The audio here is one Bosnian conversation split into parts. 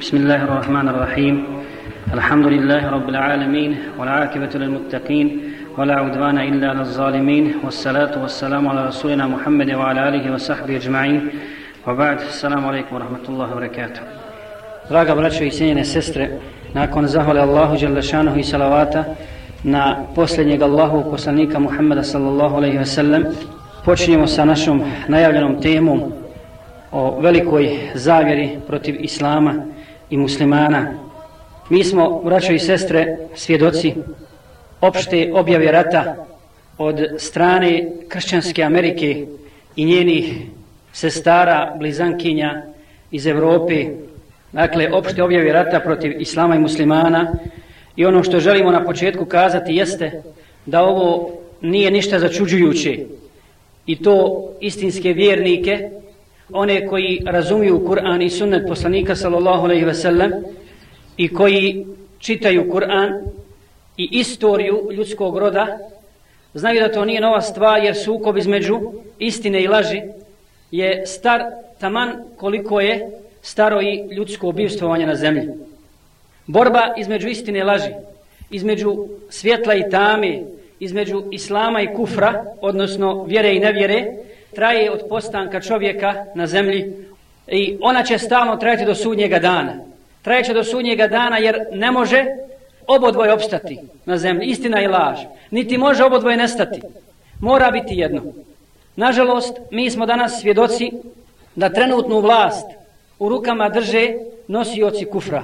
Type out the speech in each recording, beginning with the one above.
بسم الله الرحمن الرحيم الحمد لله رب العالمين والعاقبة للمتقين ولا عدوان إلا للظالمين والصلاة والسلام على رسولنا محمد وعلى آله وصحبه أجمعين وبعد السلام عليكم ورحمة الله وبركاته Draga braćo i cijenjene sestre, nakon zahvale Allahu Đalešanuhu i salavata na posljednjeg Allahu poslanika Muhammeda sallallahu alaihi ve sellem, počinjemo sa našom najavljenom temom o velikoj zavjeri protiv Islama i muslimana. Mi smo, braćo i sestre, svjedoci opšte objave rata od strane kršćanske Amerike i njenih sestara, blizankinja iz Evrope. Dakle, opšte objave rata protiv Islama i muslimana. I ono što želimo na početku kazati jeste da ovo nije ništa začuđujuće. I to istinske vjernike, one koji razumiju Kur'an i sunnet poslanika sallallahu alejhi ve sellem i koji čitaju Kur'an i istoriju ljudskog roda znaju da to nije nova stvar jer sukob između istine i laži je star taman koliko je staro i ljudsko obivstvovanje na zemlji. Borba između istine i laži, između svjetla i tame, između islama i kufra, odnosno vjere i nevjere, traje od postanka čovjeka na zemlji i ona će stalno trajati do sudnjega dana. Trajeće do sudnjega dana jer ne može obodvoje opstati na zemlji, istina i laž. Niti može obodvoje nestati. Mora biti jedno. Nažalost, mi smo danas svjedoci da trenutnu vlast u rukama drže nosioci kufra.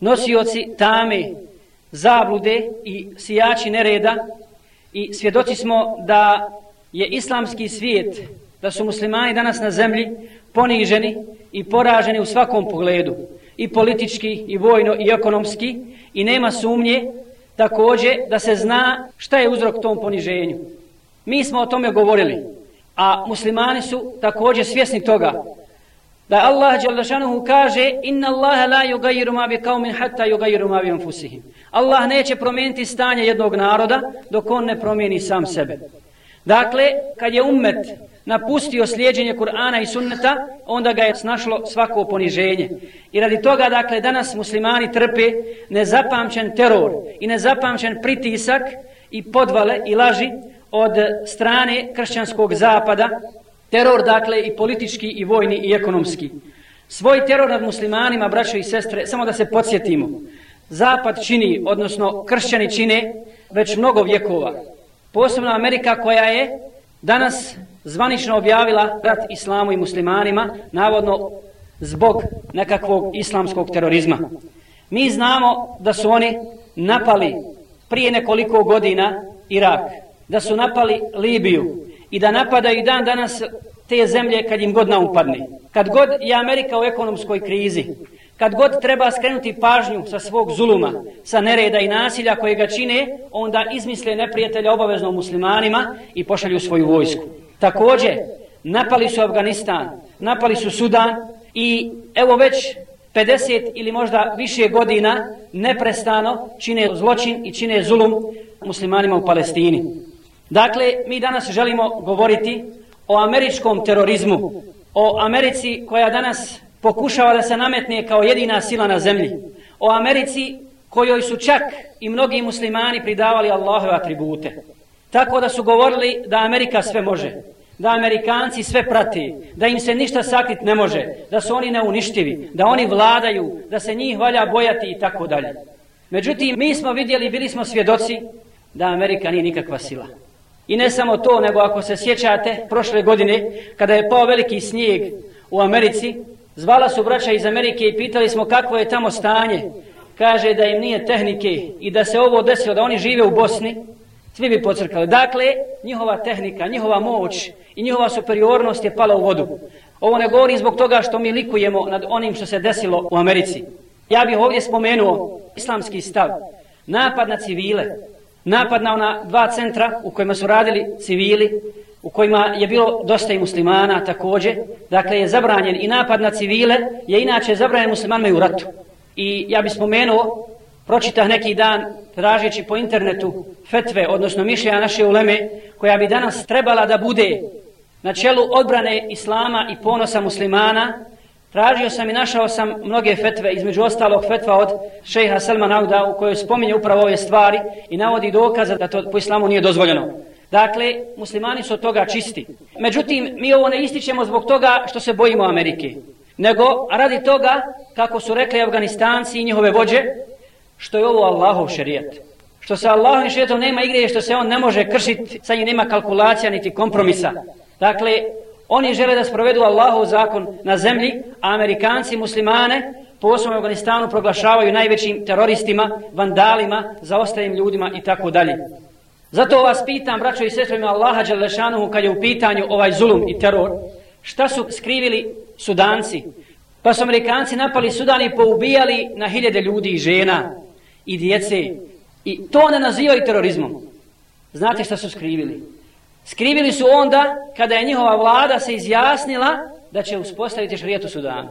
Nosioci tame, zablude i sijači nereda i svjedoci smo da je islamski svijet, da su muslimani danas na zemlji poniženi i poraženi u svakom pogledu, i politički, i vojno, i ekonomski, i nema sumnje također da se zna šta je uzrok tom poniženju. Mi smo o tome govorili, a muslimani su također svjesni toga da Allah Đalešanuhu kaže inna Allahe la yugayiru ma bi kaumin hatta yugayiru ma bi anfusihim. Allah neće promijeniti stanje jednog naroda dok on ne promijeni sam sebe. Dakle, kad je ummet napustio slijedženje Kur'ana i sunneta, onda ga je snašlo svako poniženje. I radi toga, dakle, danas muslimani trpe nezapamćen teror i nezapamćen pritisak i podvale i laži od strane kršćanskog zapada. Teror, dakle, i politički, i vojni, i ekonomski. Svoj teror nad muslimanima, braćo i sestre, samo da se podsjetimo. Zapad čini, odnosno kršćani čine, već mnogo vjekova posebno Amerika koja je danas zvanično objavila rat islamu i muslimanima, navodno zbog nekakvog islamskog terorizma. Mi znamo da su oni napali prije nekoliko godina Irak, da su napali Libiju i da napadaju dan danas te zemlje kad im god naupadne. Kad god je Amerika u ekonomskoj krizi, Kad god treba skrenuti pažnju sa svog zuluma, sa nereda i nasilja koje ga čine, onda izmisle neprijatelja obavezno muslimanima i pošalju svoju vojsku. Također, napali su Afganistan, napali su Sudan i evo već 50 ili možda više godina neprestano čine zločin i čine zulum muslimanima u Palestini. Dakle, mi danas želimo govoriti o američkom terorizmu, o Americi koja danas pokušava da se nametne kao jedina sila na zemlji. O Americi kojoj su čak i mnogi muslimani pridavali Allahove atribute. Tako da su govorili da Amerika sve može, da Amerikanci sve prati, da im se ništa sakrit ne može, da su oni neuništivi, da oni vladaju, da se njih valja bojati i tako dalje. Međutim, mi smo vidjeli, bili smo svjedoci da Amerika nije nikakva sila. I ne samo to, nego ako se sjećate, prošle godine, kada je pao veliki snijeg u Americi, Zvala su braća iz Amerike i pitali smo kakvo je tamo stanje. Kaže da im nije tehnike i da se ovo desilo, da oni žive u Bosni, svi bi pocrkali. Dakle, njihova tehnika, njihova moć i njihova superiornost je pala u vodu. Ovo ne govori zbog toga što mi likujemo nad onim što se desilo u Americi. Ja bih ovdje spomenuo islamski stav. Napad na civile, napad na ona dva centra u kojima su radili civili, u kojima je bilo dosta i muslimana također, dakle je zabranjen i napad na civile, je inače zabranjen muslimanima i u ratu. I ja bih spomenuo, pročitah neki dan, tražeći po internetu fetve, odnosno mišljenja naše uleme, koja bi danas trebala da bude na čelu odbrane islama i ponosa muslimana, Tražio sam i našao sam mnoge fetve, između ostalog fetva od šeha Salman Auda u kojoj spominje upravo ove stvari i navodi dokaza da to po islamu nije dozvoljeno. Dakle, muslimani su od toga čisti. Međutim, mi ovo ne ističemo zbog toga što se bojimo Amerike, nego radi toga, kako su rekli Afganistanci i njihove vođe, što je ovo Allahov šerijat. Što se Allahovim šerijatom nema igre, što se on ne može kršiti, sa njim nema kalkulacija niti kompromisa. Dakle, oni žele da sprovedu Allahov zakon na zemlji, a Amerikanci muslimane po osnovu Afganistanu proglašavaju najvećim teroristima, vandalima, zaostajim ljudima i tako dalje. Zato vas pitam, braćo i sestre, ima Allaha Đalešanuhu, kad je u pitanju ovaj zulum i teror, šta su skrivili sudanci? Pa su Amerikanci napali Sudan i poubijali na hiljade ljudi i žena i djece. I to ne nazivaju terorizmom. Znate šta su skrivili? Skrivili su onda kada je njihova vlada se izjasnila da će uspostaviti šarijet u Sudanu.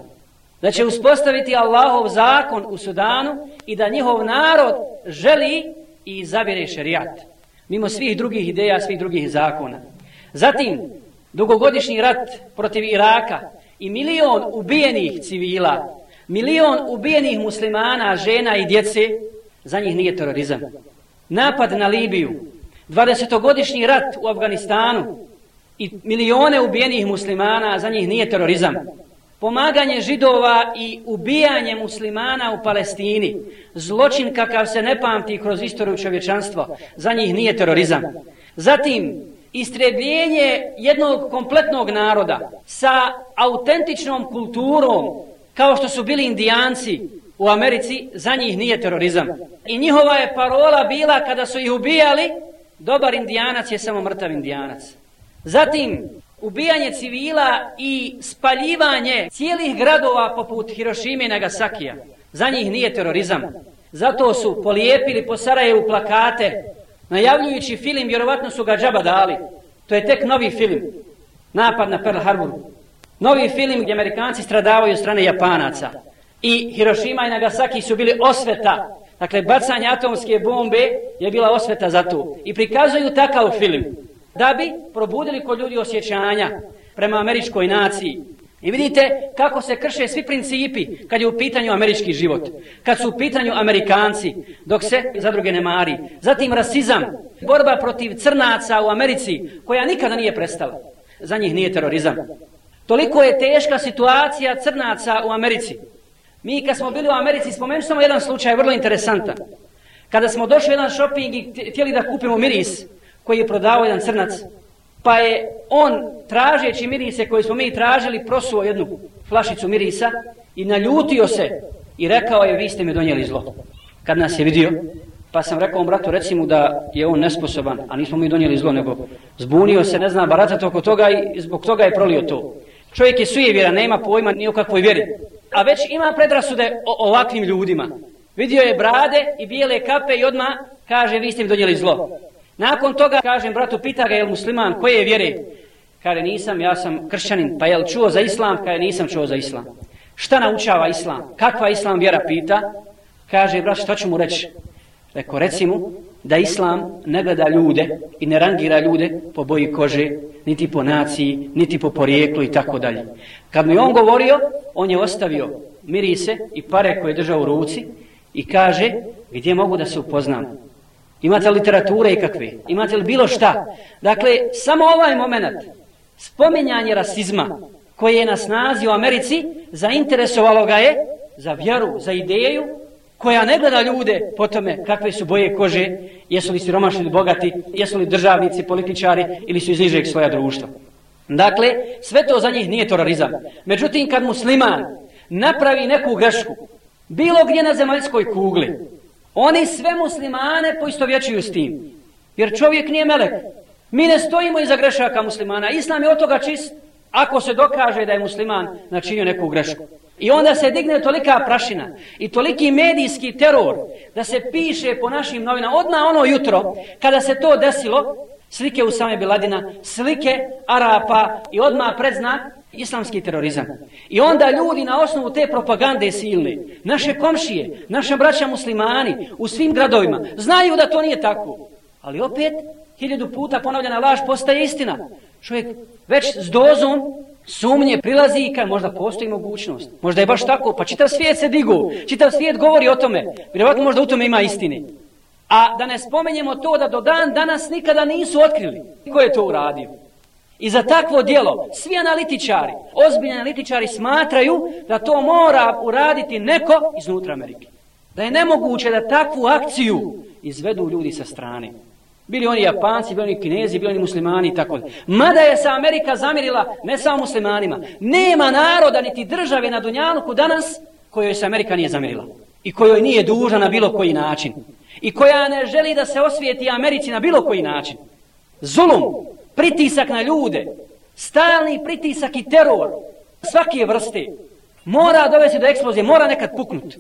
Da će uspostaviti Allahov zakon u Sudanu i da njihov narod želi i izabire šarijat. Mimo svih drugih ideja, svih drugih zakona. Zatim, dugogodišnji rat protiv Iraka i milion ubijenih civila, milion ubijenih muslimana, žena i djece, za njih nije terorizam. Napad na Libiju, 20-godišnji rat u Afganistanu i milione ubijenih muslimana, za njih nije terorizam. Pomaganje židova i ubijanje muslimana u Palestini, zločin kakav se ne pamti kroz istoriju čovječanstva, za njih nije terorizam. Zatim, istrebljenje jednog kompletnog naroda sa autentičnom kulturom, kao što su bili indijanci u Americi, za njih nije terorizam. I njihova je parola bila kada su ih ubijali, dobar indijanac je samo mrtav indijanac. Zatim, ubijanje civila i spaljivanje cijelih gradova poput Hirošime i Nagasakija. Za njih nije terorizam. Zato su polijepili po Sarajevu plakate, najavljujući film, vjerovatno su ga džaba dali. To je tek novi film. Napad na Pearl Harbor. Novi film gdje Amerikanci stradavaju od strane Japanaca. I Hirošima i Nagasaki su bili osveta Dakle, bacanje atomske bombe je bila osveta za to. I prikazuju takav film da bi probudili kod ljudi osjećanja prema američkoj naciji. I vidite kako se krše svi principi kad je u pitanju američki život. Kad su u pitanju Amerikanci, dok se za druge ne mari. Zatim rasizam, borba protiv crnaca u Americi, koja nikada nije prestala. Za njih nije terorizam. Toliko je teška situacija crnaca u Americi. Mi kad smo bili u Americi, spomenut samo jedan slučaj, vrlo interesantan. Kada smo došli u jedan shopping i htjeli da kupimo miris koji je prodavao jedan crnac, pa je on, tražeći mirise koje smo mi tražili, prosuo jednu flašicu mirisa i naljutio se i rekao je, vi ste mi donijeli zlo. Kad nas je vidio, pa sam rekao mu bratu, reci mu da je on nesposoban, a nismo mi donijeli zlo, nego zbunio se, ne zna, baratat oko toga i zbog toga je prolio to. Čovjek je sujevjera, nema pojma ni o kakvoj vjeri a već ima predrasude o ovakvim ljudima. Vidio je brade i bijele kape i odma kaže vi ste mi donijeli zlo. Nakon toga kažem bratu pita ga je musliman koje je vjere? Kaže nisam, ja sam kršćanin. Pa je čuo za islam? Kaže nisam čuo za islam. Šta naučava islam? Kakva islam vjera pita? Kaže brat šta ću mu reći? Reko, reci mu da islam ne gleda ljude i ne rangira ljude po boji kože, niti po naciji, niti po porijeklu i tako dalje. Kad mi on govorio, on je ostavio mirise i pare koje je držao u ruci i kaže gdje mogu da se upoznam. Imate li literature i kakve? Imate li bilo šta? Dakle, samo ovaj moment spominjanje rasizma koje je na snazi u Americi zainteresovalo ga je za vjeru, za ideju koja ne gleda ljude po tome kakve su boje kože, jesu li siromašni ili bogati, jesu li državnici, političari ili su iz nižeg svoja društva. Dakle, sve to za njih nije terorizam. Međutim, kad musliman napravi neku grešku, bilo gdje na zemaljskoj kugli, oni sve muslimane poistovjećuju s tim. Jer čovjek nije melek. Mi ne stojimo iza grešaka muslimana. Islam je od toga čist ako se dokaže da je musliman načinio neku grešku. I onda se digne tolika prašina i toliki medijski teror da se piše po našim novinama odna ono jutro kada se to desilo slike Usame Biladina, slike Arapa i odmah predznak islamski terorizam. I onda ljudi na osnovu te propagande silne, naše komšije, naše braća muslimani u svim gradovima znaju da to nije tako. Ali opet, hiljadu puta ponavljena laž postaje istina. Čovjek već s dozom Sumnje prilazi i kad možda postoji mogućnost. Možda je baš tako, pa čitav svijet se digu, čitav svijet govori o tome. Vjerovatno možda u tome ima istine. A da ne spomenjemo to da do dan danas nikada nisu otkrili ko je to uradio. I za takvo dijelo svi analitičari, ozbiljni analitičari smatraju da to mora uraditi neko iznutra Amerike. Da je nemoguće da takvu akciju izvedu ljudi sa strane. Bili oni Japanci, bili oni Kinezi, bili oni muslimani i tako. Mada je se Amerika zamirila ne samo muslimanima. Nema naroda niti države na Dunjanuku danas kojoj se Amerika nije zamirila. I kojoj nije duža na bilo koji način. I koja ne želi da se osvijeti Americi na bilo koji način. Zulum, pritisak na ljude, stalni pritisak i teror svake vrste mora dovesti do eksplozije, mora nekad puknuti.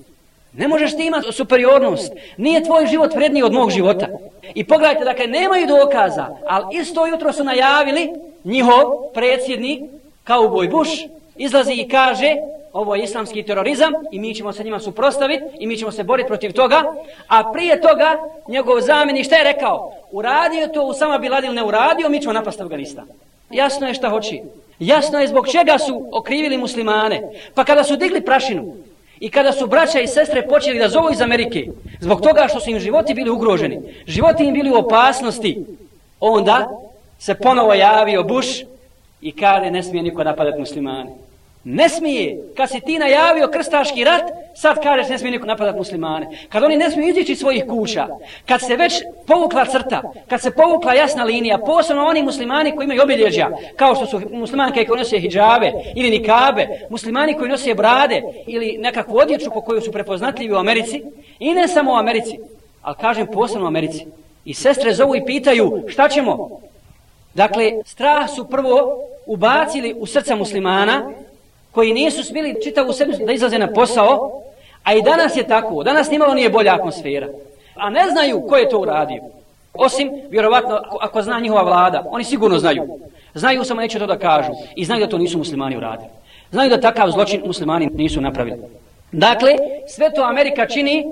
Ne možeš ti imati superiornost. Nije tvoj život vredniji od mog života. I pogledajte, dakle, nemaju dokaza, ali isto jutro su najavili njihov predsjednik, kao boj Bush, izlazi i kaže ovo je islamski terorizam i mi ćemo se njima suprostaviti i mi ćemo se boriti protiv toga. A prije toga njegov zamjeni šta je rekao? Uradio to Usama sama Biladil ne uradio, mi ćemo napast Afganistan. Jasno je šta hoći. Jasno je zbog čega su okrivili muslimane. Pa kada su digli prašinu, I kada su braća i sestre počeli da zovu iz Amerike, zbog toga što su im životi bili ugroženi, životi im bili u opasnosti, onda se ponovo javio Bush i kaže ne smije niko napadati muslimane. Ne smije. Kad si ti najavio krstaški rat, sad kažeš ne smije niko napadat muslimane. Kad oni ne smiju izići svojih kuća, kad se već povukla crta, kad se povukla jasna linija, posebno oni muslimani koji imaju obilježja, kao što su muslimanke koji nose hijjave ili nikabe, muslimani koji nose brade ili nekakvu odjeću po koju su prepoznatljivi u Americi, i ne samo u Americi, ali kažem posebno u Americi. I sestre zovu i pitaju šta ćemo? Dakle, strah su prvo ubacili u srca muslimana, koji nisu smjeli čitavu sebi da izlaze na posao, a i danas je tako, danas nimalo nije bolja atmosfera. A ne znaju ko je to uradio. Osim, vjerovatno, ako zna njihova vlada, oni sigurno znaju. Znaju samo neće to da kažu i znaju da to nisu muslimani uradili. Znaju da takav zločin muslimani nisu napravili. Dakle, sve to Amerika čini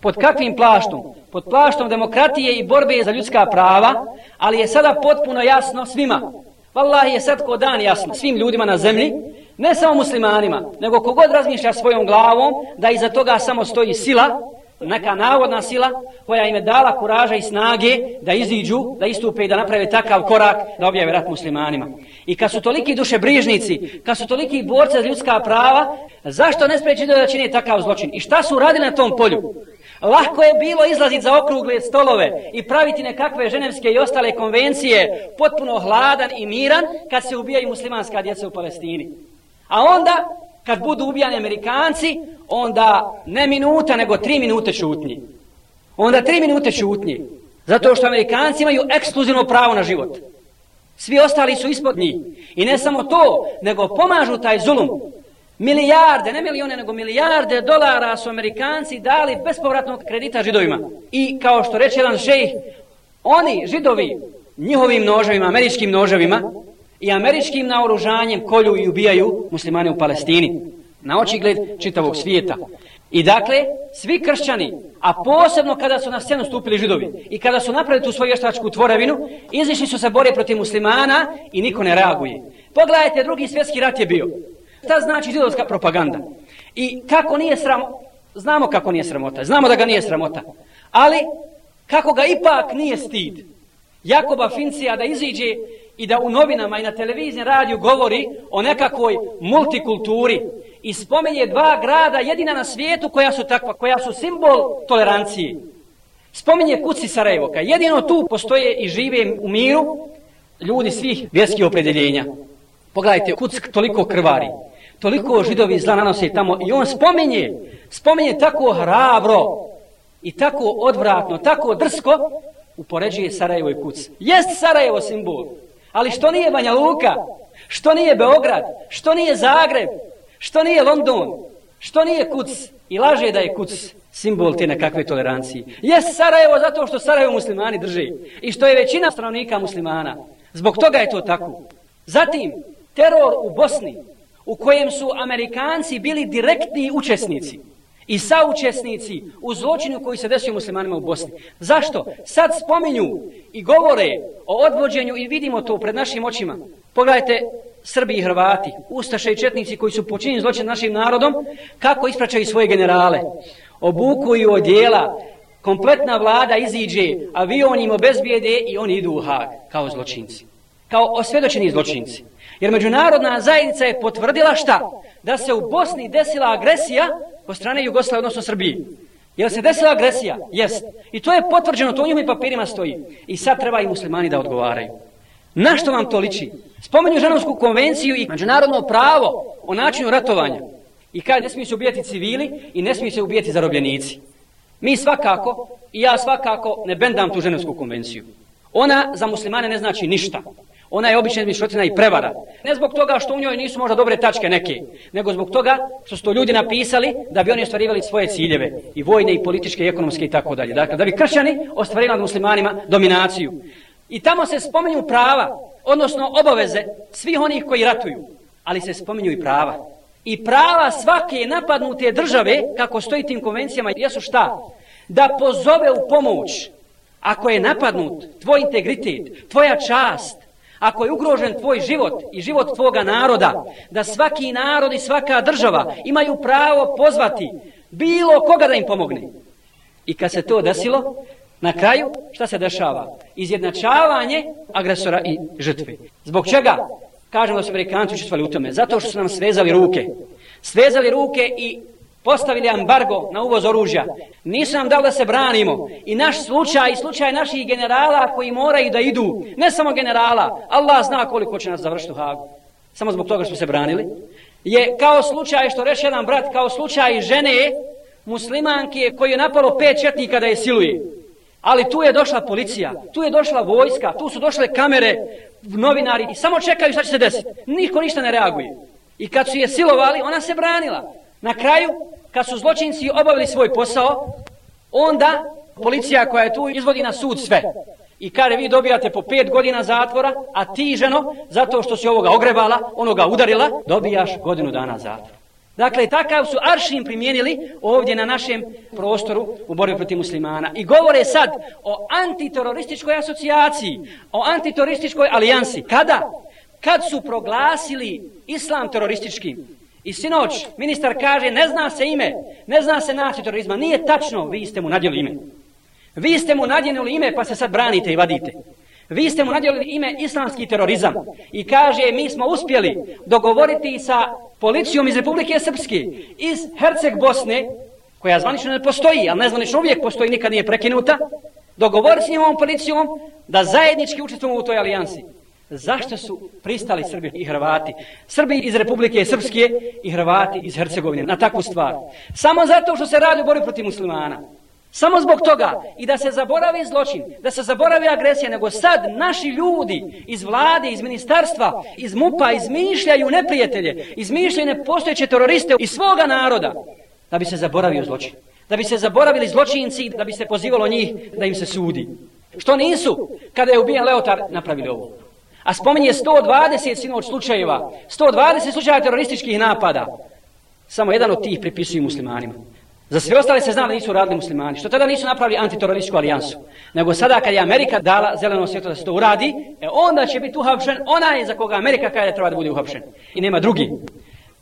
pod kakvim plaštom? Pod plaštom demokratije i borbe za ljudska prava, ali je sada potpuno jasno svima. Wallahi je sad ko dan jasno svim ljudima na zemlji ne samo muslimanima, nego kogod razmišlja svojom glavom da iza toga samo stoji sila, neka navodna sila koja im je dala kuraža i snage da iziđu, da istupe i da naprave takav korak da objave rat muslimanima. I kad su toliki duše brižnici, kad su toliki borce za ljudska prava, zašto ne spreći da čine takav zločin? I šta su radili na tom polju? Lahko je bilo izlaziti za okrugle stolove i praviti nekakve ženevske i ostale konvencije potpuno hladan i miran kad se ubijaju muslimanska djeca u Palestini. A onda, kad budu ubijani Amerikanci, onda ne minuta, nego tri minute šutnji. Onda tri minute šutnji. Zato što Amerikanci imaju ekskluzivno pravo na život. Svi ostali su ispod njih. I ne samo to, nego pomažu taj zulum. Milijarde, ne milijone, nego milijarde dolara su Amerikanci dali bespovratnog kredita židovima. I kao što reče jedan šejh, oni, židovi, njihovim noževima, američkim noževima, i američkim naoružanjem kolju i ubijaju muslimane u Palestini. Na očigled čitavog svijeta. I dakle, svi kršćani, a posebno kada su na scenu stupili židovi i kada su napravili tu svoju ještačku tvorevinu, izišli su se bore protiv muslimana i niko ne reaguje. Pogledajte, drugi svjetski rat je bio. Šta znači židovska propaganda? I kako nije sramota? Znamo kako nije sramota. Znamo da ga nije sramota. Ali, kako ga ipak nije stid? Jakoba Fincija da iziđe i da u novinama i na televiziji radiju govori o nekakvoj multikulturi i spomenje dva grada jedina na svijetu koja su takva, koja su simbol tolerancije. Spominje Kuci Sarajevo, kad jedino tu postoje i žive u miru ljudi svih vjerskih opredeljenja. Pogledajte, Kuc toliko krvari, toliko židovi zla nanose tamo i on spominje, spominje tako hrabro i tako odvratno, tako drsko, upoređuje Sarajevo i Kuc. Jest Sarajevo simbol, Ali što nije Banja Luka? Što nije Beograd? Što nije Zagreb? Što nije London? Što nije Kuc? I laže da je Kuc simbol te nekakve tolerancije. Jes Sarajevo zato što Sarajevo muslimani drži. I što je većina stanovnika muslimana. Zbog toga je to tako. Zatim, teror u Bosni, u kojem su Amerikanci bili direktni učesnici i saučesnici u zločinu koji se desio muslimanima u Bosni. Zašto? Sad spominju i govore o odvođenju i vidimo to pred našim očima. Pogledajte Srbi i Hrvati, Ustaše i Četnici koji su počinili zločin našim narodom, kako ispraćaju svoje generale. Obukuju odjela, kompletna vlada iziđe, avion im obezbijede i oni idu u Hag kao zločinci. Kao osvjedočeni zločinci. Jer međunarodna zajednica je potvrdila šta? Da se u Bosni desila agresija po strane Jugoslave, odnosno Srbije. Jel se desila agresija? Jest. I to je potvrđeno, to u njim papirima stoji. I sad treba i muslimani da odgovaraju. Na što vam to liči? Spomenju ženovsku konvenciju i međunarodno pravo o načinu ratovanja. I kada ne smiju se ubijati civili i ne smiju se ubijati zarobljenici. Mi svakako, i ja svakako, ne bendam tu ženevsku konvenciju. Ona za muslimane ne znači ništa. Ona je obična izmišljotina i prevara. Ne zbog toga što u njoj nisu možda dobre tačke neke, nego zbog toga što su to ljudi napisali da bi oni ostvarivali svoje ciljeve, i vojne, i političke, i ekonomske, i tako dalje. Dakle, da bi kršćani ostvarili nad muslimanima dominaciju. I tamo se spominju prava, odnosno obaveze svih onih koji ratuju, ali se spominju i prava. I prava svake napadnute države, kako stoji tim konvencijama, jesu šta? Da pozove u pomoć, ako je napadnut tvoj integritet, tvoja čast, ako je ugrožen tvoj život i život tvoga naroda, da svaki narod i svaka država imaju pravo pozvati bilo koga da im pomogne. I kad se to desilo, na kraju šta se dešava? Izjednačavanje agresora i žrtve. Zbog čega? Kažemo da su Amerikanci učestvali u tome. Zato što su nam svezali ruke. Svezali ruke i postavili embargo na uvoz oružja. Nisu nam dali da se branimo. I naš slučaj, i slučaj naših generala koji moraju da idu, ne samo generala, Allah zna koliko će nas završiti u Hagu. Samo zbog toga što smo se branili. Je kao slučaj, što reče jedan brat, kao slučaj žene muslimanke koji je napalo pet četnika da je siluje. Ali tu je došla policija, tu je došla vojska, tu su došle kamere, novinari i samo čekaju šta će se desiti. Niko ništa ne reaguje. I kad su je silovali, ona se branila. Na kraju, kad su zločinci obavili svoj posao, onda policija koja je tu izvodi na sud sve. I kada vi dobijate po pet godina zatvora, a ti ženo, zato što si ovoga ogrebala, onoga udarila, dobijaš godinu dana zatvora. Dakle, takav su aršin primijenili ovdje na našem prostoru u borbi protiv muslimana. I govore sad o antiterorističkoj asocijaciji, o antiterorističkoj alijansi. Kada? Kad su proglasili islam terorističkim. I sinoć, ministar kaže, ne zna se ime, ne zna se naći terorizma. Nije tačno, vi ste mu nadjeli ime. Vi ste mu nadjeli ime, pa se sad branite i vadite. Vi ste mu nadjeli ime islamski terorizam. I kaže, mi smo uspjeli dogovoriti sa policijom iz Republike Srpske, iz Herceg Bosne, koja zvanično ne postoji, ali nezvanično uvijek postoji, nikad nije prekinuta, dogovoriti s njom policijom da zajednički učestvujemo u toj alijansi. Zašto su pristali Srbi i Hrvati? Srbi iz Republike Srpske i Hrvati iz Hercegovine na takvu stvar. Samo zato što se radi u borbi protiv muslimana. Samo zbog toga i da se zaboravi zločin, da se zaboravi agresija, nego sad naši ljudi iz vlade, iz ministarstva, iz MUPA izmišljaju neprijatelje, izmišljaju nepostojeće teroriste iz svoga naroda da bi se zaboravio zločin. Da bi se zaboravili zločinci, da bi se pozivalo njih da im se sudi. Što nisu kada je ubijen Leotar napravili ovo. A spominje 120 sinoć slučajeva, 120 slučajeva terorističkih napada. Samo jedan od tih pripisuju muslimanima. Za sve ostale se zna da nisu radili muslimani. Što tada nisu napravili antiterorističku alijansu. Nego sada kad je Amerika dala zeleno svjetlo da se to uradi, e onda će biti uhapšen onaj za koga Amerika kada treba da bude uhapšen. I nema drugi.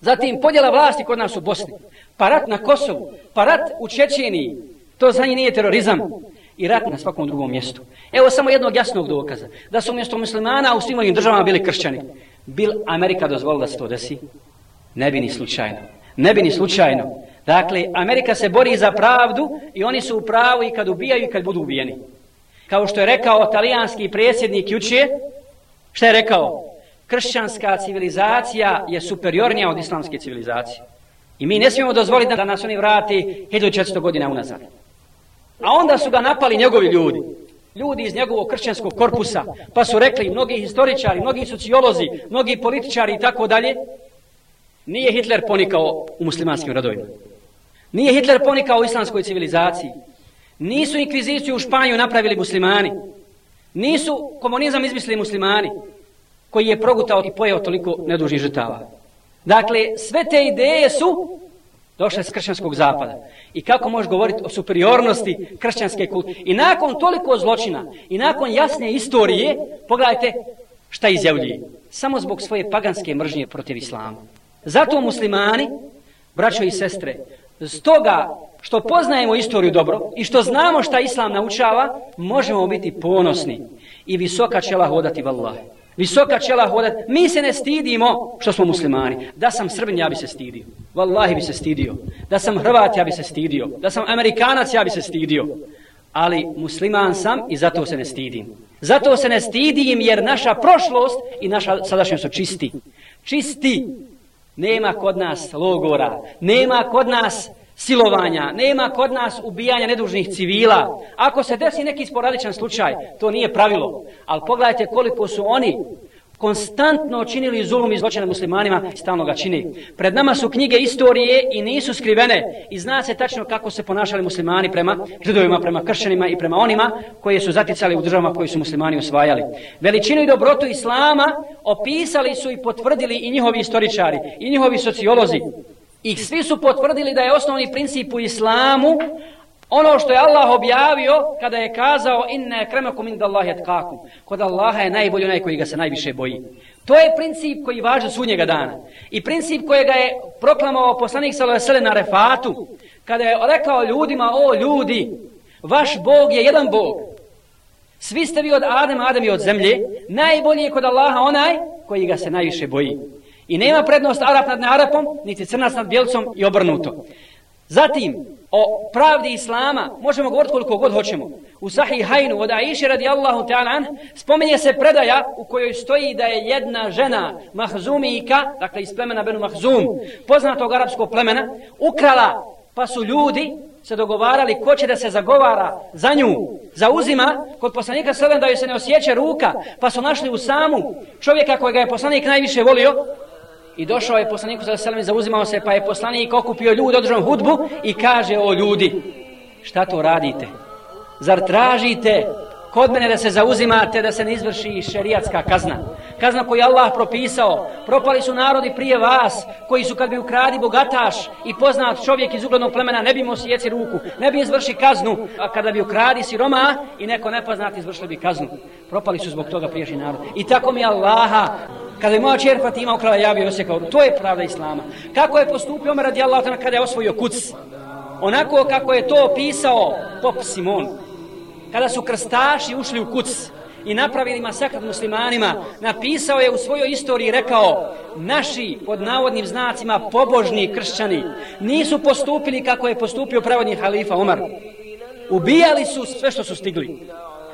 Zatim podjela vlasti kod nas u Bosni. Parat na Kosovu. Parat u Čečeniji. To za njih nije terorizam. I rat na svakom drugom mjestu. Evo samo jednog jasnog dokaza. Da su mjesto muslimana u svim ovim državama bili kršćani. Bil Amerika dozvolila da se to desi? Ne bi ni slučajno. Ne bi ni slučajno. Dakle, Amerika se bori za pravdu i oni su u pravu i kad ubijaju i kad budu ubijeni. Kao što je rekao talijanski predsjednik juče, što je rekao? Kršćanska civilizacija je superiornija od islamske civilizacije. I mi ne smijemo dozvoliti da nas oni vrati 1400 godina unazad. A onda su ga napali njegovi ljudi. Ljudi iz njegovog kršćanskog korpusa. Pa su rekli mnogi historičari, mnogi sociolozi, mnogi političari i tako dalje. Nije Hitler ponikao u muslimanskim radovima. Nije Hitler ponikao u islamskoj civilizaciji. Nisu inkviziciju u Španiju napravili muslimani. Nisu komunizam izmislili muslimani koji je progutao i pojeo toliko nedužnih žrtava. Dakle, sve te ideje su došle s kršćanskog zapada. I kako možeš govoriti o superiornosti kršćanske kulture? I nakon toliko zločina i nakon jasne istorije, pogledajte šta izjavljuje? Samo zbog svoje paganske mržnje protiv islama. Zato muslimani, braćo i sestre, stoga što poznajemo istoriju dobro i što znamo šta islam naučava, možemo biti ponosni i visoka čela hodati vallahi. Visoka čela hodati. Mi se ne stidimo što smo muslimani. Da sam srbin, ja bi se stidio. Wallahi bi se stidio. Da sam hrvat, ja bi se stidio. Da sam amerikanac, ja bi se stidio. Ali musliman sam i zato se ne stidim. Zato se ne stidim jer naša prošlost i naša sadašnjost su čisti. Čisti. Nema kod nas logora. Nema kod nas silovanja, nema kod nas ubijanja nedužnih civila. Ako se desi neki sporadičan slučaj, to nije pravilo. Ali pogledajte koliko su oni konstantno činili zulum i zločine muslimanima i stalno ga čini. Pred nama su knjige istorije i nisu skrivene i zna se tačno kako se ponašali muslimani prema židovima, prema kršćanima i prema onima koji su zaticali u državama koji su muslimani osvajali. Veličinu i dobrotu islama opisali su i potvrdili i njihovi istoričari i njihovi sociolozi. I svi su potvrdili da je osnovni princip u islamu ono što je Allah objavio kada je kazao inne kremakum inda Allahi etkakum. Kod Allaha je najbolji onaj koji ga se najviše boji. To je princip koji važe sudnjega dana. I princip kojega je proklamovao poslanik Salasele na refatu. Kada je rekao ljudima, o ljudi, vaš Bog je jedan Bog. Svi ste vi od Adema, Adem je od zemlje. Najbolji je kod Allaha onaj koji ga se najviše boji. I nema prednost Arap nad Arapom, niti crnac nad Bjelcom i obrnuto. Zatim, o pravdi Islama možemo govoriti koliko god hoćemo. U Sahihajnu od Aisha radijallahu ta'ala spominje se predaja u kojoj stoji da je jedna žena Mahzumika, dakle iz plemena Benu Mahzum, poznatog arapskog plemena, ukrala pa su ljudi se dogovarali ko će da se zagovara za nju, zauzima kod poslanika Selem da joj se ne osjeće ruka, pa su našli u samu čovjeka kojega je poslanik najviše volio, I došao je poslanik sa selam i zauzimao se, pa je poslanik okupio ljude, održao hudbu i kaže o ljudi, šta to radite? Zar tražite kod mene da se zauzimate da se ne izvrši šerijatska kazna? Kazna koju Allah propisao. Propali su narodi prije vas, koji su kad bi ukradi bogataš i poznat čovjek iz uglednog plemena, ne bi mu sjeci ruku, ne bi izvrši kaznu, a kada bi ukradi siroma i neko nepoznat izvršili bi kaznu. Propali su zbog toga priješnji narod. I tako mi Allaha Kada je moja čer Fatima ukrala, ja bih osjekao. To je pravda Islama. Kako je postupio Omer radi Allah kada je osvojio kuc? Onako kako je to opisao Pop Simon. Kada su krstaši ušli u kuc i napravili masakr muslimanima, napisao je u svojoj istoriji rekao naši, pod navodnim znacima, pobožni kršćani nisu postupili kako je postupio pravodni halifa Omar. Ubijali su sve što su stigli.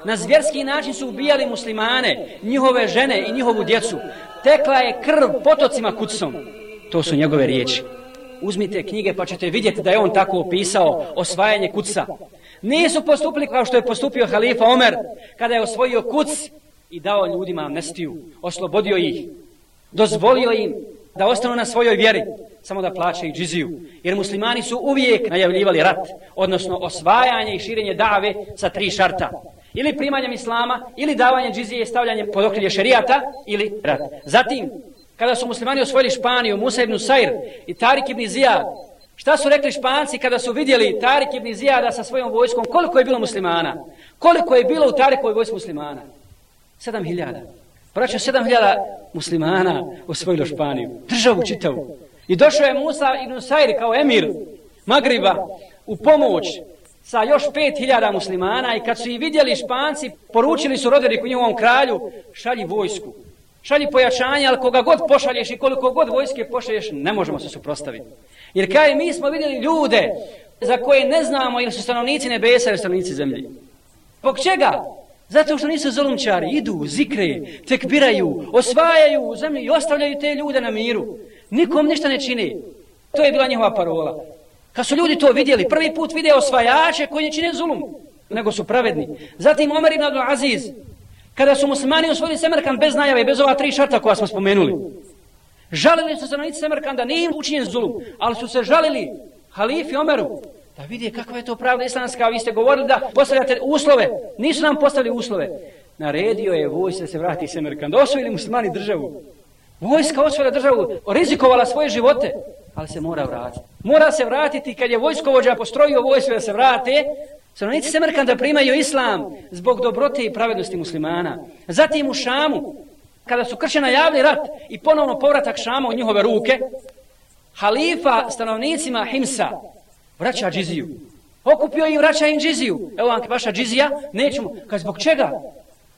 Na zvjerski način su ubijali muslimane, njihove žene i njihovu djecu. Tekla je krv potocima kucom. To su njegove riječi. Uzmite knjige pa ćete vidjeti da je on tako opisao osvajanje kuca. Nisu postupili kao što je postupio halifa Omer kada je osvojio kuc i dao ljudima amnestiju. Oslobodio ih. Dozvolio im da ostanu na svojoj vjeri samo da plaćaju džiziju. Jer muslimani su uvijek najavljivali rat, odnosno osvajanje i širenje dave sa tri šarta ili primanjem islama, ili davanjem džizije i stavljanjem pod okrilje šerijata, ili rat. Zatim, kada su muslimani osvojili Španiju, Musa ibn Sair i Tarik ibn Zijad, šta su rekli Španci kada su vidjeli Tarik ibn Zijada sa svojom vojskom, koliko je bilo muslimana? Koliko je bilo u Tarikovoj vojsku muslimana? Sedam hiljada. Braćo, sedam hiljada muslimana osvojilo Španiju. Državu čitavu. I došao je Musa ibn Sajri kao emir Magriba u pomoć sa još pet hiljada muslimana i kad su i vidjeli španci, poručili su roderiku njihovom kralju, šalji vojsku. Šalji pojačanje, ali koga god pošalješ i koliko god vojske pošalješ, ne možemo se suprostaviti. Jer kaj mi smo vidjeli ljude za koje ne znamo ili su stanovnici nebesa ili stanovnici zemlje. Pog čega? Zato što nisu zolumčari, idu, zikre, tekbiraju, osvajaju zemlju i ostavljaju te ljude na miru. Nikom ništa ne čini. To je bila njihova parola. Kad su ljudi to vidjeli, prvi put vide osvajače koji ne čine zulum, nego su pravedni. Zatim Omer ibn Abdul Aziz, kada su muslimani osvojili Semerkan bez najave, bez ova tri šarta koja smo spomenuli. Žalili su se na lice da nije im učinjen zulum, ali su se žalili halifi Omeru, da vidi kakva je to pravda islamska, vi ste govorili da postavljate uslove, nisu nam postavili uslove. Naredio je vojska da se vrati Semerkanda, osvojili muslimani državu. Vojska osvojila državu, rizikovala svoje živote, ali se mora vratiti. Mora se vratiti kad je vojskovođa postrojio vojsko da se vrate, stanovnici Semerkanda primaju islam zbog dobrote i pravednosti muslimana. Zatim u Šamu, kada su kršena javni rat i ponovno povratak Šama u njihove ruke, halifa stanovnicima Himsa vraća džiziju. Okupio i vraća im džiziju. Evo vam vaša džizija, nećemo. Kaj zbog čega?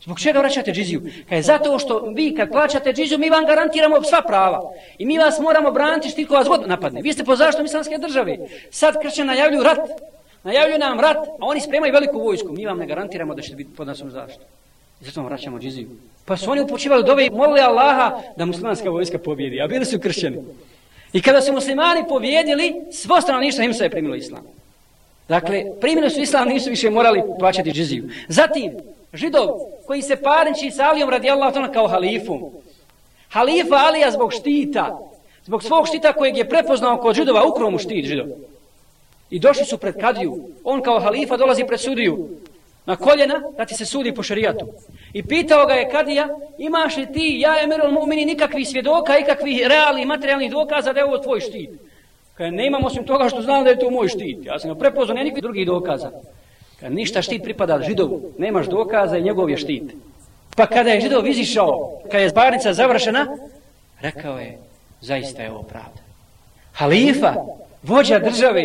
Zbog čega vraćate džiziju? Kaj zato što vi kad plaćate džiziju, mi vam garantiramo sva prava. I mi vas moramo braniti štiko vas god napadne. Vi ste po zašto islamske države. Sad kršćani najavljuju rat. Najavljuju nam rat, a oni spremaju veliku vojsku. Mi vam ne garantiramo da ćete biti pod nasom zaštitom. Zato vraćamo džiziju. Pa su oni upočivali dove i molili Allaha da muslimanska vojska pobjedi. A bili su kršćani. I kada su muslimani pobjedili, svo stanovništvo im se je primilo islam. Dakle, primili su islam, nisu više morali plaćati džiziju. Zatim, židov koji se parniči sa Alijom radi Allah kao halifom. Halifa Alija zbog štita, zbog svog štita kojeg je prepoznao kod židova, ukromu štit židov. I došli su pred kadiju. On kao halifa dolazi pred sudiju na koljena da ti se sudi po šarijatu. I pitao ga je kadija, imaš li ti, ja je Merol Mu'mini, nikakvih svjedoka, ikakvih realnih, materijalnih dokaza da je ovo tvoj štit. Kaj ne imam osim toga što znam da je to moj štit. Ja sam ga prepoznao, ne nikakvih drugih dokaza. Kaj ništa štit pripada židovu, nemaš dokaza i njegov je štit. Pa kada je židov izišao, kada je zbarnica završena, rekao je, zaista je ovo pravda. Halifa, vođa države,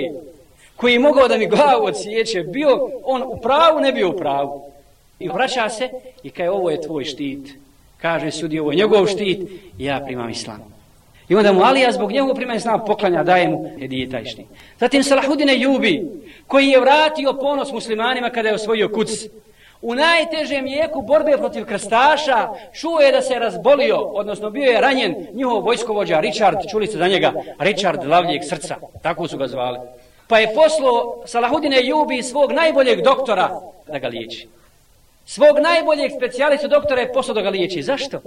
koji je mogao da mi glavu odsjeće, bio on u pravu, ne bio u pravu. I vraća se i kaže, ovo je tvoj štit. Kaže sudi, ovo je njegov štit i ja primam islam. I onda mu Alija zbog njegovog primanja islam poklanja, daje mu hedije taj štit. Zatim Salahudine Jubi, koji je vratio ponos muslimanima kada je osvojio kuc. U najtežem jeku borbe protiv krstaša čuo je da se razbolio, odnosno bio je ranjen njihov vojskovođa Richard, čuli ste za njega, Richard Lavljeg srca, tako su ga zvali. Pa je poslo Salahudine Jubi svog najboljeg doktora da ga liječi. Svog najboljeg specijalistu doktora je poslao da ga liječi. Zašto?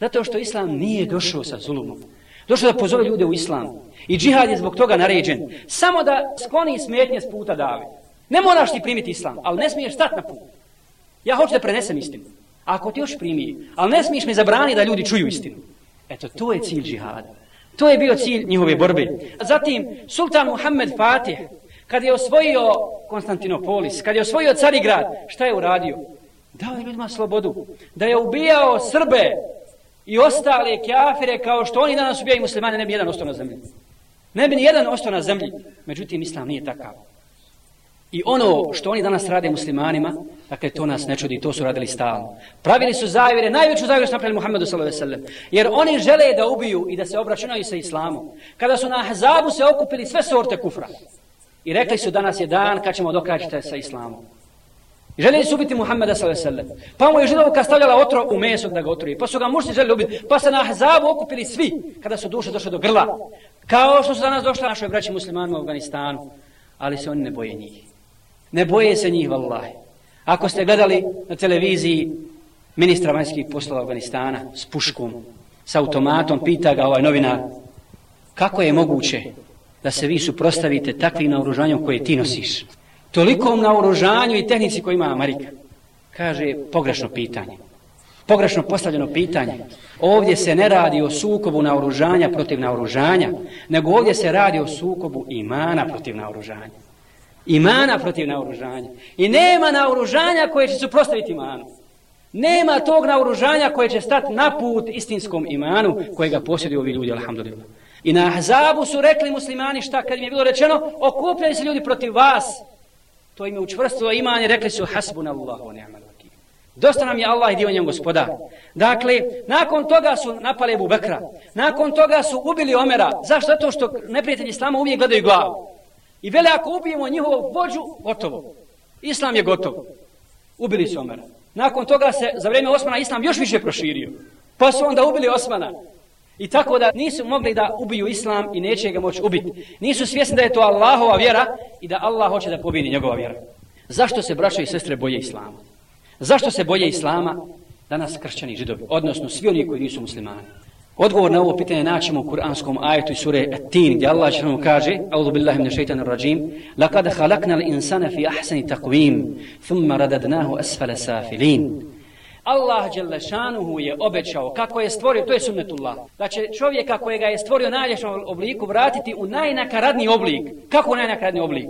Zato što Islam nije došao sa zulumom. Došao da pozove ljude u Islam. I džihad je zbog toga naređen. Samo da skloni smetnje s puta dave. Ne moraš ti primiti Islam, ali ne smiješ stati na put. Ja hoću da prenesem istinu. Ako ti još primi, ali ne smiješ mi zabrani da ljudi čuju istinu. Eto, to je cilj džihada. To je bio cilj njihove borbe. Zatim, sultan Muhammed Fatih, kad je osvojio Konstantinopolis, kad je osvojio Carigrad, šta je uradio? Dao je ljudima slobodu. Da je ubijao Srbe i ostale kjafire kao što oni danas ubijaju muslimane, ne bi jedan ostao na zemlji. Ne bi ni jedan ostao na zemlji. Međutim, islam nije takav. I ono što oni danas rade muslimanima, dakle to nas ne čudi, to su radili stalno. Pravili su zavire, najveću zaviru su napravili Muhammedu s.a.v. Jer oni žele da ubiju i da se obračunaju sa islamom. Kada su na Ahzabu se okupili sve sorte kufra. I rekli su danas je dan kad ćemo dokađiti sa islamom. I željeli su ubiti Muhammeda s.a.v. Pa mu je židovka stavljala otro u meso da ga otruje. Pa su ga mušni želi ubiti. Pa se na Ahzabu okupili svi kada su duše došle do grla. Kao što su danas došle našoj braći muslimanima u Afganistanu. Ali se oni ne boje njih. Ne boje se njih, vallahi. Ako ste gledali na televiziji ministra vanjskih poslova Afganistana s puškom, s automatom, pita ga ovaj novinar, kako je moguće da se vi suprostavite takvim naoružanjem koje ti nosiš? Tolikom naoružanju i tehnici koji ima Amerika. Kaže, pogrešno pitanje. Pogrešno postavljeno pitanje. Ovdje se ne radi o sukobu naoružanja protiv naoružanja, nego ovdje se radi o sukobu imana protiv naoružanja imana protiv naoružanja. I nema naoružanja koje će suprostaviti imanu. Nema tog naoružanja koje će stati na put istinskom imanu kojega posjeduju ovi ljudi, alhamdulillah. I na Ahzabu su rekli muslimani šta kad im je bilo rečeno, okupljaju se ljudi protiv vas. To im je učvrstilo imanje, rekli su hasbuna Allahu ni'mal vakil. Dosta nam je Allah i dio njem. Dakle, nakon toga su napali Ebu Bekra. Nakon toga su ubili Omera. Zašto? Zato što neprijatelji Islama uvijek gledaju glavu. I vele ako ubijemo njihovog vođu, gotovo. Islam je gotov. Ubili su Omera. Nakon toga se za vrijeme Osmana Islam još više proširio. Pa su onda ubili Osmana. I tako da nisu mogli da ubiju Islam i neće ga moći ubiti. Nisu svjesni da je to Allahova vjera i da Allah hoće da pobini njegova vjera. Zašto se braćo i sestre boje Islama? Zašto se boje Islama danas kršćani židovi? Odnosno svi oni koji nisu muslimani. Odgovor na ovo pitanje naćemo u kuranskom ajetu i sure At-Tin gdje Allah dželle kaže A'udhu billahi minash shaitan rajim Laqad khalaqnal insana fi ahsani taqwim, Thumma radadnahu asfala safilin Allah Đelešanuhu je obećao kako je stvorio, to je sunnetullah, da će čovjeka kojega je stvorio najljepšom obliku vratiti u najnakaradni oblik. Kako u najnakaradni oblik?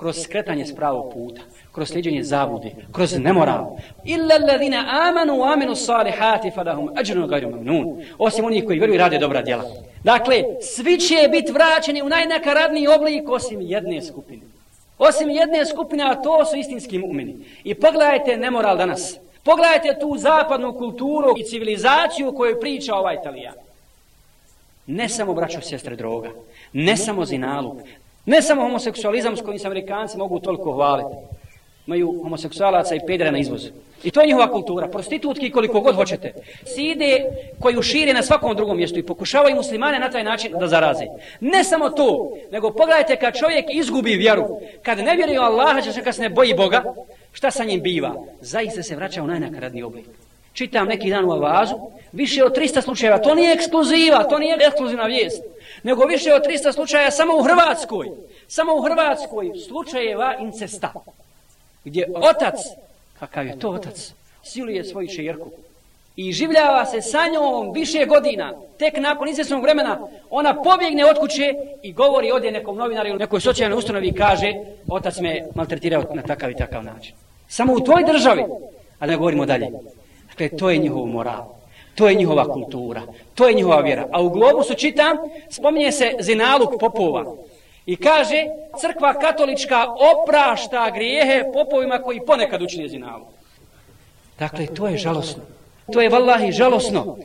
Kroz skretanje s pravog puta, kroz sliđenje zabude, kroz nemoral. Illa alladhina amanu wa aminu salihati falahum ajrun ghayru mamnun. Osim onih koji vjeruju i rade dobra djela. Dakle, svi će biti vraćeni u najnakaradniji oblik osim jedne skupine. Osim jedne skupine, a to su istinski mu'mini. I pogledajte nemoral danas. Pogledajte tu zapadnu kulturu i civilizaciju o kojoj priča ovaj Italijan. Ne samo braćo sestre droga, ne samo zinaluk, ne samo homoseksualizam s kojim se Amerikanci mogu toliko hvaliti. Imaju homoseksualaca i pedere na izvozu. I to je njihova kultura. Prostitutki koliko god hoćete. Side koju šire na svakom drugom mjestu i pokušavaju muslimane na taj način da zaraze. Ne samo to, nego pogledajte kad čovjek izgubi vjeru, kad ne vjeruje u Allaha, će kad se ne boji Boga, šta sa njim biva? Zaista se vraća u najnakaradniji oblik. Čitam neki dan u avazu, više od 300 slučajeva, to nije ekskluziva, to nije ekskluzivna vijest, nego više od 300 slučajeva samo u Hrvatskoj, samo u Hrvatskoj slučajeva incesta, gdje otac kakav je to otac, siluje svoju čerku i življava se sa njom više godina, tek nakon izvjesnog vremena, ona pobjegne od kuće i govori odje nekom novinaru ili nekoj socijalnoj ustanovi i kaže, otac me maltretirao na takav i takav način. Samo u toj državi, a da ne govorimo dalje. Dakle, to je njihov moral. To je njihova kultura. To je njihova vjera. A u globusu čitam, spominje se zinaluk popova. I kaže, crkva katolička oprašta grijehe popovima koji ponekad učine zinalu. Dakle, to je žalosno. To je vallahi žalosno.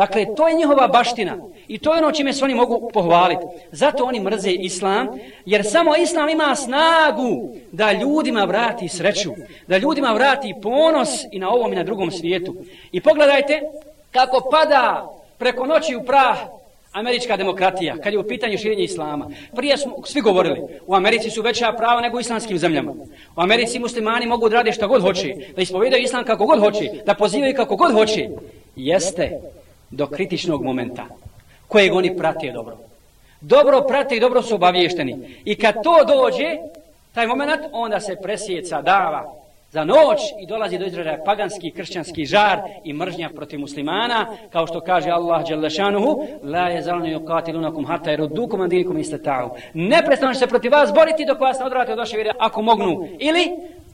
Dakle, to je njihova baština. I to je ono čime se oni mogu pohvaliti. Zato oni mrze islam, jer samo islam ima snagu da ljudima vrati sreću, da ljudima vrati ponos i na ovom i na drugom svijetu. I pogledajte kako pada preko noći u prah američka demokratija, kad je u pitanju širenja islama. Prije smo svi govorili, u Americi su veća prava nego u islamskim zemljama. U Americi muslimani mogu da rade što god hoće, da ispovedaju islam kako god hoće, da pozivaju kako god hoće. Jeste do kritičnog momenta kojeg oni prate dobro. Dobro prate i dobro su obavješteni. I kad to dođe, taj moment, onda se presjeca dava za noć i dolazi do izražaja paganski kršćanski žar i mržnja protiv muslimana, kao što kaže Allah Đelešanuhu, la je zalno yuqatilunakum hatta yaruddukum an dinikum istata'u. Ne prestanu se protiv vas boriti dok vas ne odrate od vaše vjere ako mognu. Ili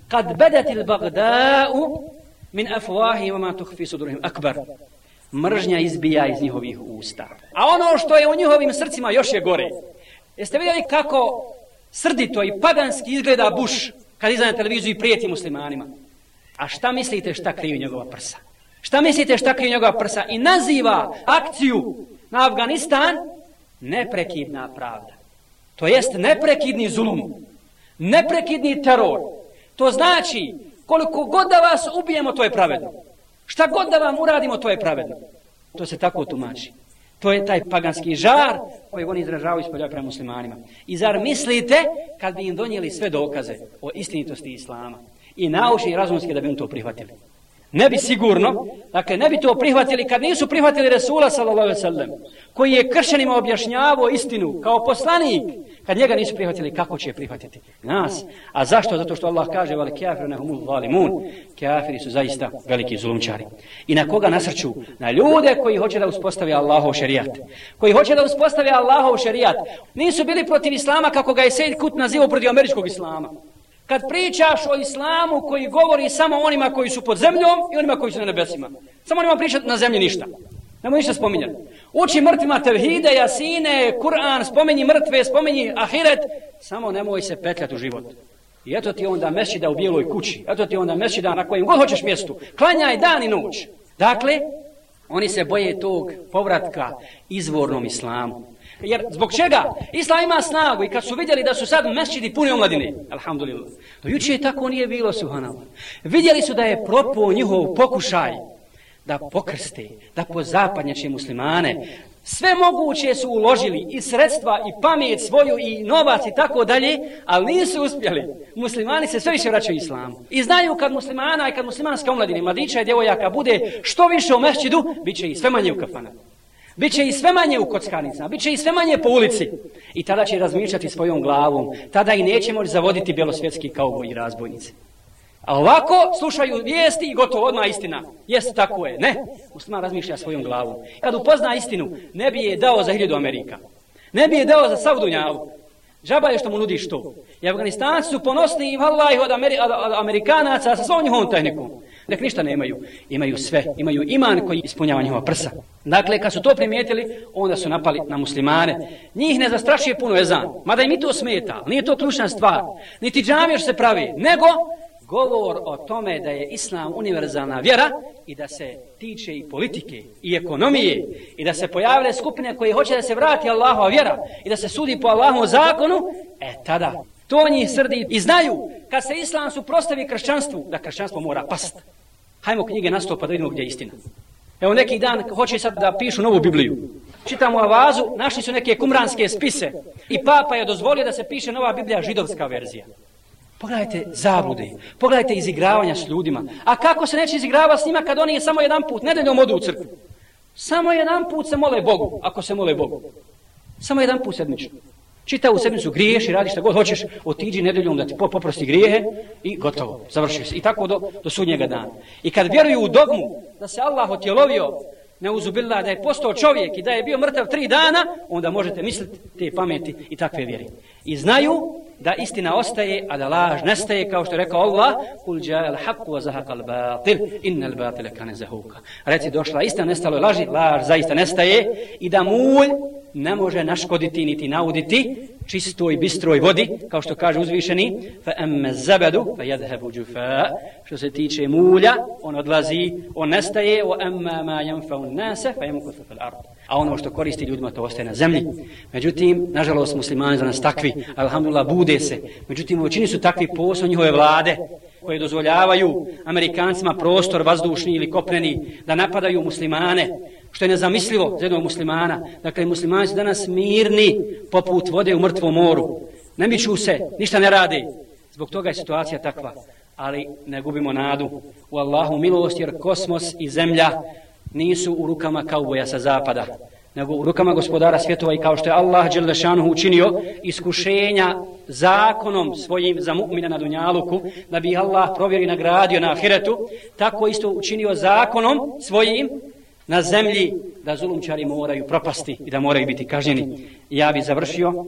kad bedatil bagda'u min afwahi wa ma tukhfi sudurihim akbar. Mržnja izbija iz njihovih usta. A ono što je u njihovim srcima još je gore. Jeste vidjeli kako srdito i paganski izgleda Bush kad izgleda na televiziju i prijeti muslimanima. A šta mislite šta kriju njegova prsa? Šta mislite šta kriju njegova prsa? I naziva akciju na Afganistan neprekidna pravda. To jest neprekidni zulum. Neprekidni teror. To znači koliko god da vas ubijemo, to je pravedno. Šta god da vam uradimo, to je pravedno. To se tako tumači. To je taj paganski žar koji oni izražavaju ispoljaju prema muslimanima. I zar mislite kad bi im donijeli sve dokaze o istinitosti islama i naučni i razumski da bi im to prihvatili? Ne bi sigurno, dakle ne bi to prihvatili kad nisu prihvatili Resula sallallahu alaihi sallam, koji je kršćanima objašnjavao istinu kao poslanik, kad njega nisu prihvatili, kako će prihvatiti nas? A zašto? Zato što Allah kaže, vali kafiru nahumul valimun, Kafiri su zaista veliki zulumčari. I na koga nasrću? Na ljude koji hoće da uspostavi Allahov šerijat. Koji hoće da uspostavi Allahov šerijat. Nisu bili protiv Islama kako ga je Sejid Kut nazivao protiv američkog Islama. Kad pričaš o islamu koji govori samo onima koji su pod zemljom i onima koji su na nebesima. Samo onima pričat na zemlji ništa. Nemo ništa spominjati. Uči mrtvima tevhide, jasine, Kur'an, spomeni mrtve, spomeni ahiret. Samo nemoj se petljati u život. I eto ti onda mesida u bijeloj kući. Eto ti onda mesida na kojem god hoćeš mjestu. Klanjaj dan i noć. Dakle, oni se boje tog povratka izvornom islamu. Jer zbog čega? Islam ima snagu i kad su vidjeli da su sad mesčidi puni omladine, alhamdulillah, to juče je tako nije bilo, subhanallah. Vidjeli su da je propo njihov pokušaj da pokrste, da pozapadnjače muslimane. Sve moguće su uložili i sredstva i pamet svoju i novac i tako dalje, ali nisu uspjeli. Muslimani se sve više vraćaju islamu. I znaju kad muslimana i kad muslimanska omladine, mladića i djevojaka bude što više u mešćidu, bit će i sve manje u kafanama. Biće i sve manje u kockanicama, biće i sve manje po ulici. I tada će razmišljati svojom glavom. Tada i neće moći zavoditi bjelosvjetski kao i razbojnice. A ovako slušaju vijesti i gotovo odmah istina. Jeste tako je. Ne. Musliman razmišlja svojom glavom. Kad upozna istinu, ne bi je dao za hiljadu Amerika. Ne bi je dao za sav Dunjavu. Žaba je što mu nudiš to. I Afganistanci su ponosni i vallahi od, Ameri od, Amerikanaca sa svojom njihovom tehnikom. Nek ništa nemaju. Imaju sve. Imaju iman koji ispunjava njihova prsa. Dakle, kad su to primijetili, onda su napali na muslimane. Njih ne zastrašuje puno ezan. Mada im i to smeta. Nije to ključna stvar. Niti džamiješ se pravi. Nego govor o tome da je islam univerzalna vjera i da se tiče i politike i ekonomije i da se pojavile skupine koje hoće da se vrati Allahova vjera i da se sudi po Allahovom zakonu, e tada to njih srdi i znaju kad se islam suprostavi kršćanstvu, da kršćanstvo mora past. Hajmo knjige nastopa pa da vidimo gdje je istina. Evo neki dan hoće sad da pišu novu Bibliju. Čitamo avazu, našli su neke kumranske spise i papa je dozvolio da se piše nova Biblija, židovska verzija. Pogledajte zablude, pogledajte izigravanja s ljudima. A kako se neće izigravati s njima kad oni je samo jedan put, nedeljom odu u crkvu? Samo jedan put se mole Bogu, ako se mole Bogu. Samo jedan put sedmično. Čita u sedmicu, griješ i radi šta god hoćeš, otiđi nedeljom da ti poprosti grijehe i gotovo, završio se. I tako do, do sudnjega dana. I kad vjeruju u dogmu da se Allah otjelovio, ne uzubila da je postao čovjek i da je bio mrtav tri dana, onda možete misliti te pameti i takve vjeri. I znaju da istina ostaje, a da laž nestaje, kao što je rekao Allah, kul ja'al haqqu wa zahaqa al-batil, innal batila kane zahuka. Reci došla istina, nestalo je laži, laž zaista nestaje i da mulj ne može naškoditi niti nauditi čistoj bistroj vodi, kao što kaže uzvišeni, fa emme zabadu, fa jedhebu jufa, što se tiče mulja, on odlazi, on nestaje, o emme ma yanfa'u nase, fa yamkutu fil ard. A ono što koristi ljudima, to ostaje na zemlji. Međutim, nažalost, muslimani za nas takvi, alhamdulillah, bude se. Međutim, u većini su takvi posao njihove vlade, koje dozvoljavaju Amerikancima prostor vazdušni ili kopneni da napadaju muslimane, što je nezamislivo za jednog muslimana. Dakle, muslimani su danas mirni poput vode u mrtvom moru. Ne miču se, ništa ne radi. Zbog toga je situacija takva. Ali ne gubimo nadu u Allahu milost, jer kosmos i zemlja nisu u rukama kauboja sa zapada, nego u rukama gospodara svjetova i kao što je Allah Đelešanuhu učinio iskušenja zakonom svojim za mu'mina na Dunjaluku, da bi Allah provjeri nagradio na ahiretu, tako isto učinio zakonom svojim na zemlji da zulumčari moraju propasti i da moraju biti kažnjeni. Ja bi završio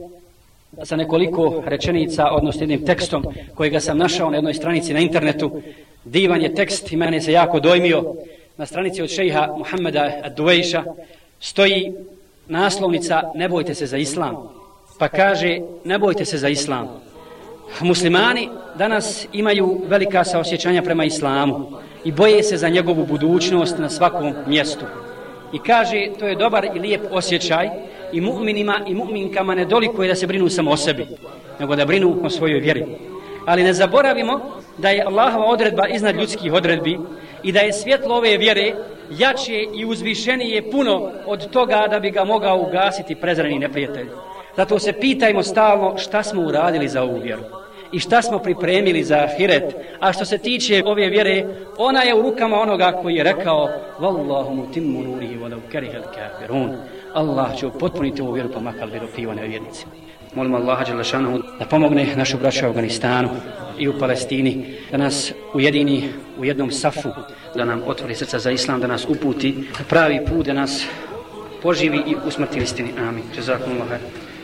sa nekoliko rečenica, odnosno jednim tekstom kojega sam našao na jednoj stranici na internetu. Divan je tekst i mene se jako dojmio. Na stranici od šeha Muhammeda Ad-Duwejša stoji naslovnica Ne bojte se za islam. Pa kaže ne bojte se za islam. Muslimani danas imaju velika saosjećanja prema islamu i boje se za njegovu budućnost na svakom mjestu. I kaže, to je dobar i lijep osjećaj i mu'minima i mu'minkama ne doliko je da se brinu samo o sebi, nego da brinu o svojoj vjeri. Ali ne zaboravimo da je Allahova odredba iznad ljudskih odredbi i da je svjetlo ove vjere jače i uzvišenije puno od toga da bi ga mogao ugasiti prezreni neprijatelj. Zato se pitajmo stalno šta smo uradili za ovu vjeru i šta smo pripremili za ahiret. A što se tiče ove vjere, ona je u rukama onoga koji je rekao Wallahu mutimmu nurihi walau karihal kafirun. Allah će upotpuniti ovu vjeru pa makal bi dopiva nevjernici. Molim Allaha Đelešanu da pomogne našu braću u Afganistanu i u Palestini, da nas ujedini u jednom safu, da nam otvori srca za Islam, da nas uputi pravi put, da nas poživi i usmrti istini. Amin. Jazakumullah.